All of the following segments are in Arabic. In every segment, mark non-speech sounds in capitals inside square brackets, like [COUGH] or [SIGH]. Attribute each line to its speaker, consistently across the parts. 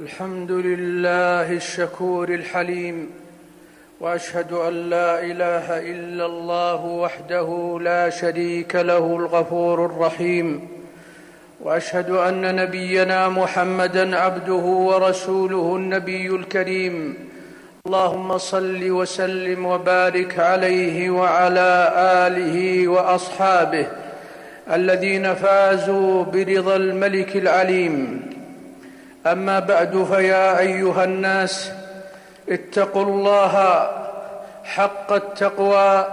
Speaker 1: الحمد لله الشكور الحليم وأشهد أن لا إله إلا الله وحده لا شريك له الغفور الرحيم وأشهد أن نبينا محمدا عبده ورسوله النبي الكريم. اللهم صل وسلم وبارك عليه وعلى آله وأصحابه الذين فازوا برضا الملك العليم. أما بعد فيا أيها الناس اتقوا الله حق التقوى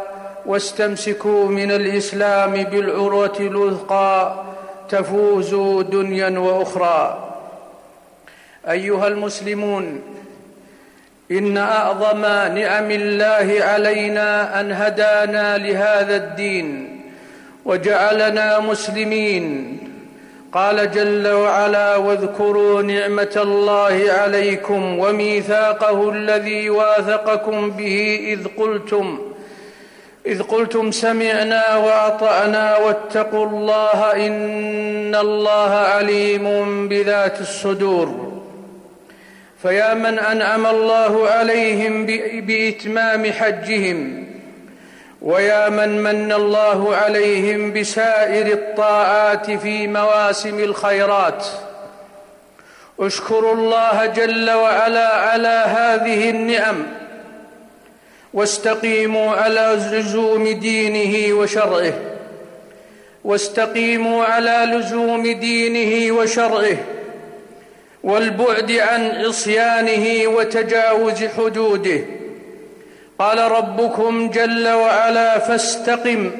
Speaker 1: واستمسكوا من الإسلام بالعروة الوثقى تفوزوا دنيا وأخرى. أيها المسلمون إن أعظم نعم الله علينا أن هدانا لهذا الدين وجعلنا مسلمين قال جل وعلا واذكروا نعمة الله عليكم وميثاقه الذي واثقكم به إذ قلتم إذ قلتم سمعنا واطانا واتقوا الله إن الله عليم بذات الصدور. فيا من أنعم الله عليهم بإتمام حجهم ويا من من الله عليهم بسائر الطاعات في مواسم الخيرات. اشكروا الله جل وعلا على هذه النعم واستقيموا على لزوم دينه وشرعه واستقيموا على لزوم دينه وشرعه والبعد عن عصيانه وتجاوز حدوده. قال ربكم جل وعلا فاستقم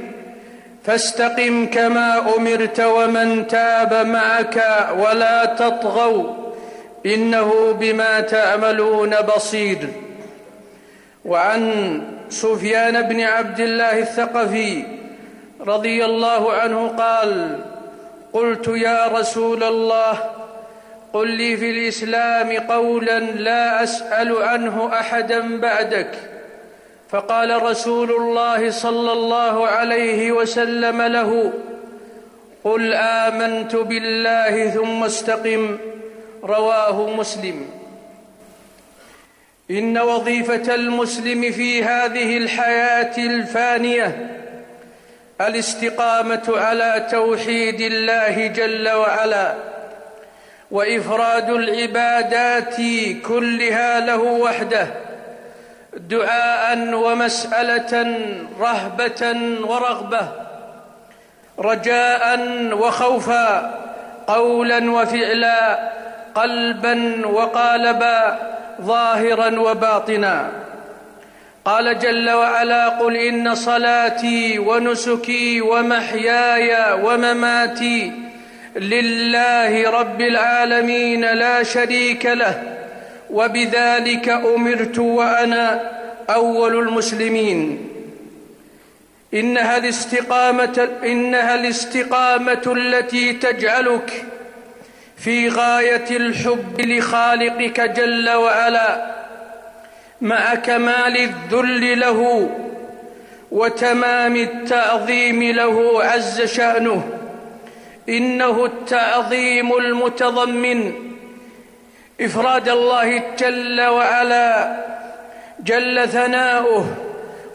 Speaker 1: فاستقم كما أمرت ومن تاب معك ولا تطغوا إنه بما تعملون بصير. وعن سفيان بن عبد الله الثقفي رضي الله عنه قال قلت يا رسول الله قل لي في الإسلام قولا لا أسأل عنه أحدا بعدك. فقال رسول الله صلى الله عليه وسلم له قل آمنت بالله ثم استقم رواه مسلم. إن وظيفة المسلم في هذه الحياة الفانية الاستقامة على توحيد الله جل وعلا وإفراد العبادات كلها له وحده دعاء ومساله رهبه ورغبة رجاء وخوفا قولا وفعلا قلبا وقالبا ظاهرا وباطنا. قال جل وعلا قل إن صلاتي ونسكي ومحياي ومماتي لله رب العالمين لا شريك له. وبذلك أمرت وأنا أول المسلمين. إنها الاستقامة إنها الاستقامة التي تجعلك في غاية الحب لخالقك جل وعلا مع كمال الذل له وتمام التعظيم له عز شأنه. إنه التعظيم المتضمن إفراد الله جل وعلا جل ثناؤه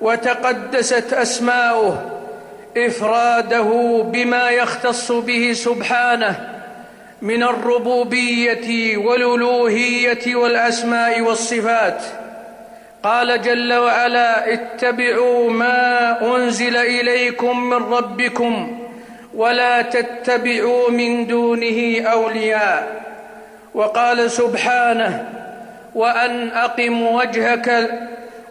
Speaker 1: وتقدست أسماؤه إفراده بما يختص به سبحانه من الربوبية والألوهية والأسماء والصفات. قال جل وعلا اتبعوا ما أنزل إليكم من ربكم ولا تتبعوا من دونه أولياء. وقال سبحانه وأن أقم وجهك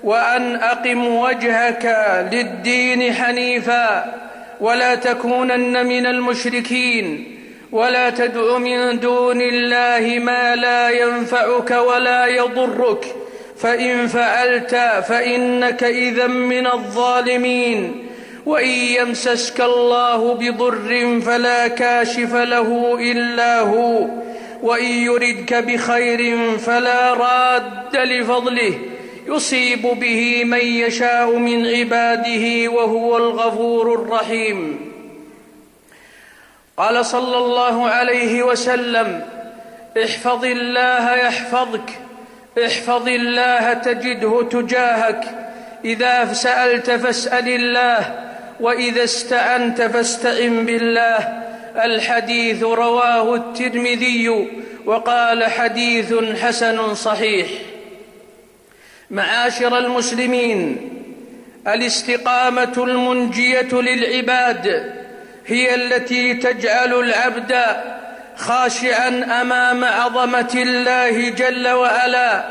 Speaker 1: وأن أقم وجهك للدين حنيفا ولا تكونن من المشركين ولا تدع من دون الله ما لا ينفعك ولا يضرك فإن فعلت فإنك إذا من الظالمين وإن يمسسك الله بضر فلا كاشف له إلا هو. وإن يردك بخير فلا راد لفضله. يصيب به من يشاء من عباده وهو الغفور الرحيم. قال صلى الله عليه وسلم احفظ الله يحفظك احفظ الله تجده تجاهك. إذا سألت فاسأل الله وإذا استعنت فاستعن بالله. الحديث رواه الترمذي وقال حديث حسن صحيح. معاشر المسلمين الاستقامة المنجية للعباد هي التي تجعل العبد خاشعا أمام عظمة الله جل وعلا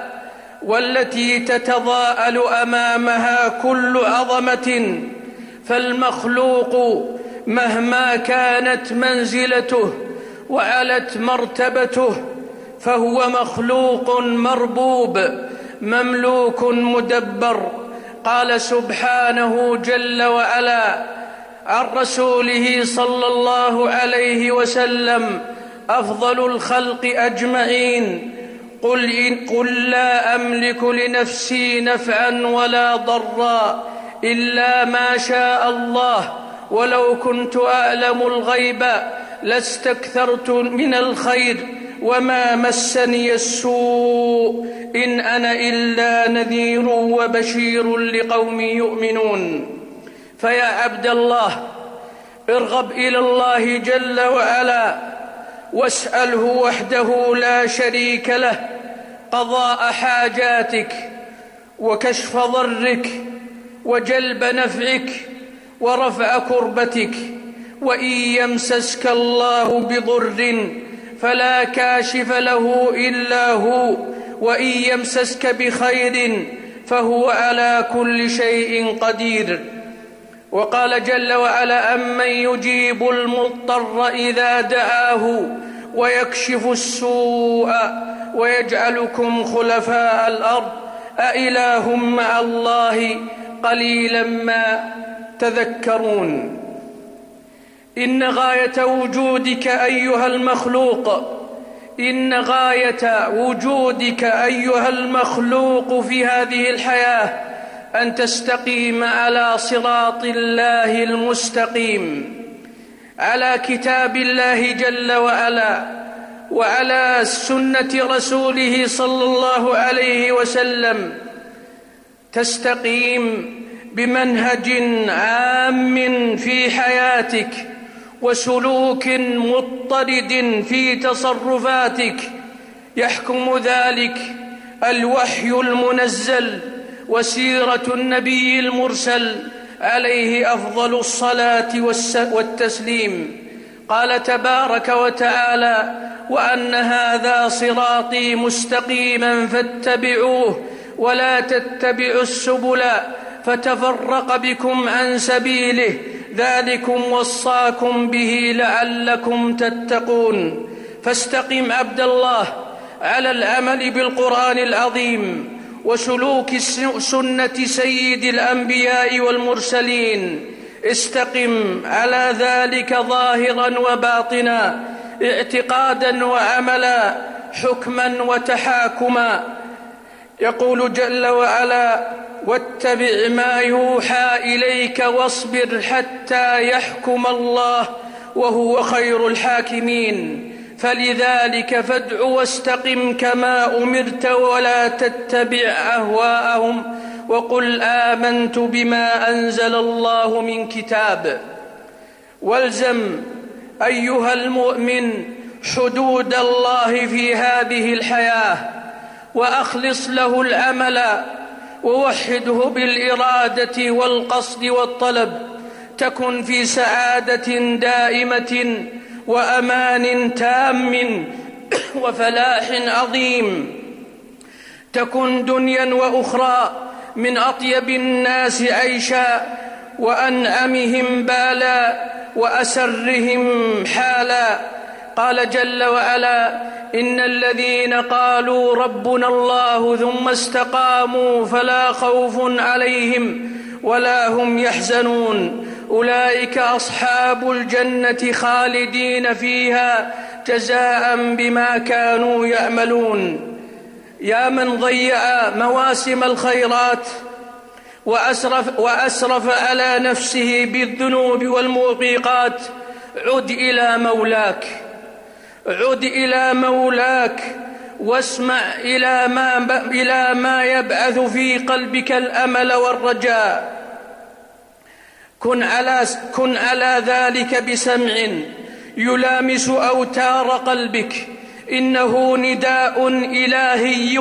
Speaker 1: والتي تتضاءل أمامها كل عظمة فالمخلوق مهما كانت منزلته وعلت مرتبته فهو مخلوق مربوب مملوك مدبر. قال سبحانه جل وعلا عن رسوله صلى الله عليه وسلم أفضل الخلق أجمعين. قل, إن قل لا أملك لنفسي نفعا ولا ضرا إلا ما شاء الله. ولو كنت أعلم الغيب لاستكثرت من الخير وما مسني السوء إن أنا إلا نذير وبشير لقوم يؤمنون. فيا عبد الله ارغب إلى الله جل وعلا واسأله وحده لا شريك له قضاء حاجاتك وكشف ضرك وجلب نفعك ورفع كربتك وإن يمسسك الله بضر فلا كاشف له إلا هو وإن يمسسك بخير فهو على كل شيء قدير. وقال جل وعلا أمن يجيب المضطر إذا دعاه ويكشف السوء ويجعلكم خلفاء الأرض. أإله مع الله قليلا ما تذكرون. إن غاية وجودك أيها المخلوق إن غاية وجودك أيها المخلوق في هذه الحياة أن تستقيم على صراط الله المستقيم على كتاب الله جل وعلا وعلى سنة رسوله صلى الله عليه وسلم. تستقيم بمنهج عام في حياتك وسلوك مضطرد في تصرفاتك يحكم ذلك الوحي المنزل وسيرة النبي المرسل عليه أفضل الصلاة والتسليم. قال تبارك وتعالى وأن هذا صراطي مستقيما فاتبعوه ولا تتبعوا السبل فتفرق بكم عن سبيله. ذلكم وصاكم به لعلكم تتقون. فاستقم عبد الله على العمل بالقرآن العظيم وسلوك سنة سيد الأنبياء والمرسلين. استقم على ذلك ظاهرا وباطنا اعتقادا وعملا حكما وتحاكما. يقول جل وعلا واتبع ما يوحى إليك واصبر حتى يحكم الله وهو خير الحاكمين. فلذلك فادع واستقم كما أمرت ولا تتبع أهواءهم وقل آمنت بما أنزل الله من كتاب. والزم أيها المؤمن حدود الله في هذه الحياة وأخلص له العمل ووحده بالإرادة والقصد والطلب تكن في سعادة دائمة وأمان تام [CLEARS THROAT] وفلاح عظيم. تكن دنيا وأخرى من أطيب الناس عيشا وأنعمهم بالا وأسرهم حالا. قال جل وعلا إن الذين قالوا ربنا الله ثم استقاموا فلا خوف عليهم ولا هم يحزنون. أولئك أصحاب الجنة خالدين فيها جزاء بما كانوا يعملون. يا من ضيع مواسم الخيرات وأسرف, وأسرف على نفسه بالذنوب والموبقات عد إلى مولاك. عد إلى مولاك واسمع إلى ما, إلى ما يبعث في قلبك الأمل والرجاء. كن على, كن على ذلك بسمع يلامس أوتار قلبك. إنه نداء إلهي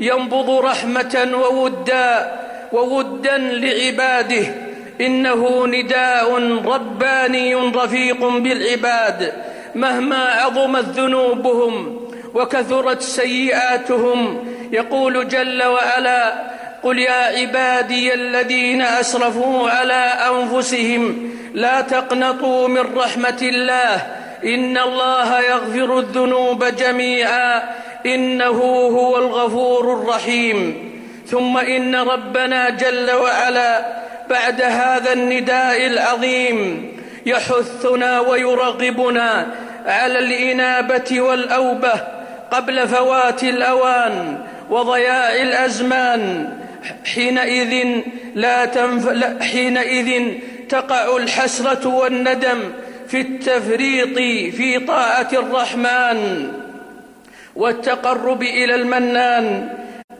Speaker 1: ينبض رحمة وودا وودا لعباده. إنه نداء رباني رفيق بالعباد. مهما عظمت ذنوبهم وكثرت سيئاتهم يقول جل وعلا قل يا عبادي الذين أسرفوا على أنفسهم لا تقنطوا من رحمة الله إن الله يغفر الذنوب جميعا إنه هو الغفور الرحيم ثم إن ربنا جل وعلا بعد هذا النداء العظيم يحثنا ويرغبنا على الإنابة والأوبة قبل فوات الأوان وضياع الأزمان. حينئذ لا تنف... حينئذ تقع الحسرة والندم في التفريط في طاعة الرحمن. والتقرب إلى المنان.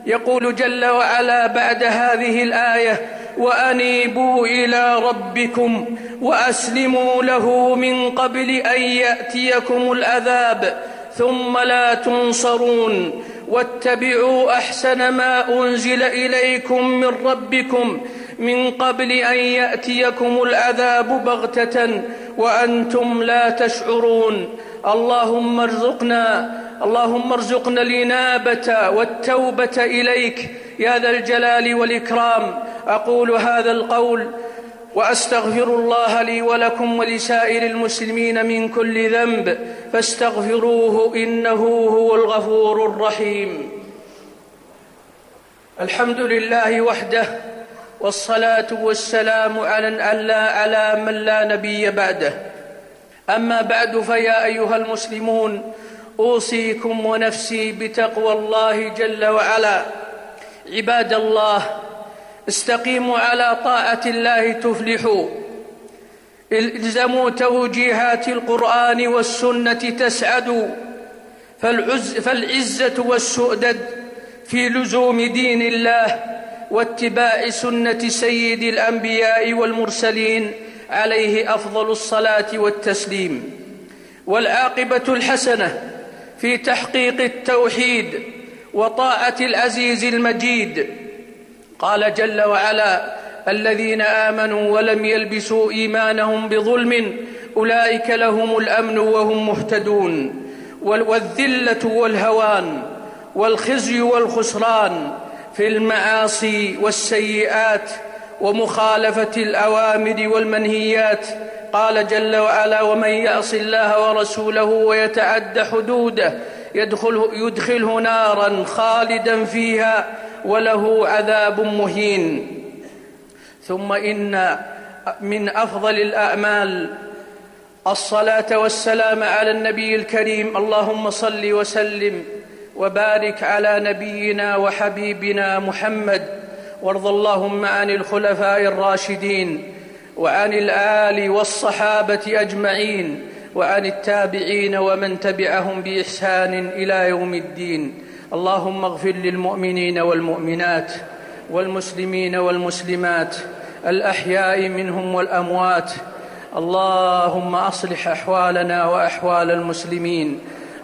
Speaker 1: يقول جل وعلا بعد هذه الآية وأنيبوا إلى ربكم وأسلموا له من قبل أن يأتيكم العذاب ثم لا تنصرون. واتبعوا أحسن ما أنزل إليكم من ربكم من قبل أن يأتيكم العذاب بغتة وأنتم لا تشعرون. اللهم ارزقنا اللهم ارزقنا الإنابة والتوبة إليك. يا ذا الجلال والإكرام. أقول هذا القول وأستغفر الله لي ولكم ولسائر المسلمين من كل ذنب فاستغفروه إنه هو الغفور الرحيم. الحمد لله وحده والصلاة والسلام على من لا نبي بعده. أما بعد فيا أيها المسلمون أوصيكم ونفسي بتقوى الله جل وعلا. عباد الله استقيموا على طاعة الله تفلحوا. الزموا توجيهات القرآن والسنة تسعدوا. فالعز فالعزة والسؤدد في لزوم دين الله واتباع سنة سيد الأنبياء والمرسلين عليه أفضل الصلاة والتسليم. والعاقبة الحسنة في تحقيق التوحيد وطاعة العزيز المجيد قال جل وعلا الذين آمنوا ولم يلبسوا إيمانهم بظلم أولئك لهم الأمن وهم مهتدون. والذلة والهوان والخزي والخسران في المعاصي والسيئات ومخالفة الأوامر والمنهيات. قال جل وعلا ومن يعص الله ورسوله ويتعد حدوده يدخله, يدخله نارا خالدا فيها وله عذاب مهين. ثم إن من أفضل الأعمال الصلاة والسلام على النبي الكريم. اللهم صل وسلم وبارك على نبينا وحبيبنا محمد. وارض اللهم عن الخلفاء الراشدين وعن الآل والصحابة أجمعين وعن التابعين ومن تبعهم بإحسان إلى يوم الدين. اللهم اغفر للمؤمنين والمؤمنات والمسلمين والمسلمات الأحياء منهم والأموات. اللهم أصلح أحوالنا وأحوال المسلمين.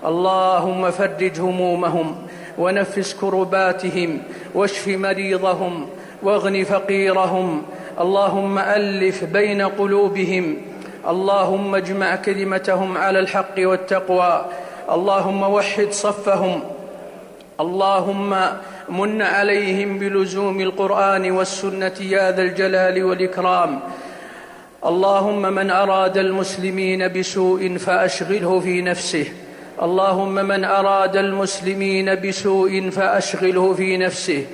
Speaker 1: اللهم فرج همومهم ونفس كرباتهم واشف مريضهم واغن فقيرهم. اللهم ألف بين قلوبهم. اللهم اجمع كلمتهم على الحق والتقوى. اللهم وحد صفهم. اللهم من عليهم بلزوم القرآن والسنة يا ذا الجلال والإكرام. اللهم من أراد المسلمين بسوء فأشغله في نفسه. اللهم من أراد المسلمين بسوء فأشغله في نفسه.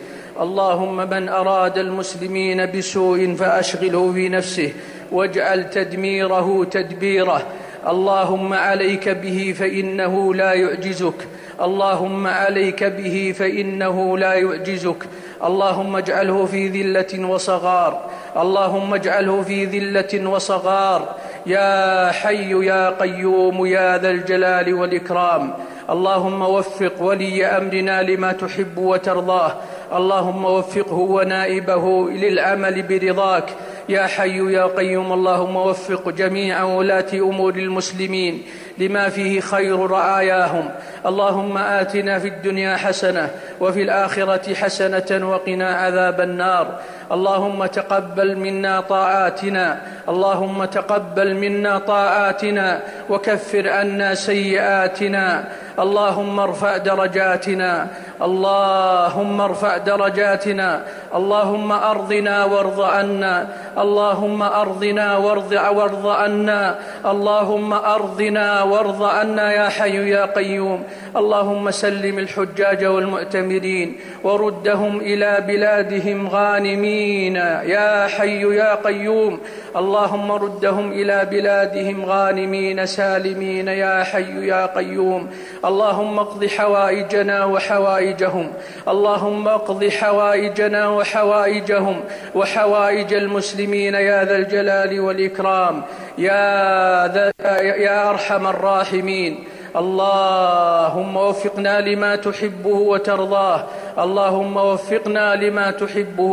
Speaker 1: اللهم من أراد المسلمين بسوء فأشغله في نفسه. واجعل تدميره تدبيره. اللهم عليك به فإنه لا يعجزك. اللهم عليك به فإنه لا يعجزك. اللهم اجعله في ذلة وصغار. اللهم اجعله في ذلة وصغار. يا حي يا قيوم يا ذا الجلال والإكرام. اللهم وفق ولي أمرنا لما تحب وترضاه. اللهم وفقه ونائبه للعمل برضاك. يا حي يا قيوم اللهم وفق جميع ولاة أمور المسلمين لما فيه خير رعاياهم اللهم آتنا في الدنيا حسنة وفي الآخرة حسنة وقنا عذاب النار. اللهم تقبل منا طاعاتنا اللهم تقبل منا طاعاتنا وكفر عنا سيئاتنا. اللهم ارفع درجاتنا اللهم ارفع درجاتنا اللهم أرضنا وارض عنا اللهم أرضنا وارض وارض عنا اللهم أرضنا وارض عنا يا حي يا قيوم. اللهم سلم الحجاج والمؤتمرين وردهم إلى بلادهم غانمين يا حي يا قيوم. اللهم ردهم إلى بلادهم غانمين سالمين يا حي يا قيوم. اللهم اقض حوائجنا وحوائجهم اللهم اقض حوائجنا وحوائجهم وحوائج المسلمين يا ذا الجلال والإكرام يا ذا يا أرحم الراحمين. اللهم وفقنا لما تحبه وترضاه. اللهم وفقنا لما تحبه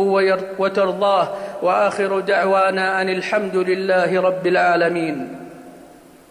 Speaker 1: وترضاه. وآخر دعوانا أن الحمد لله رب العالمين.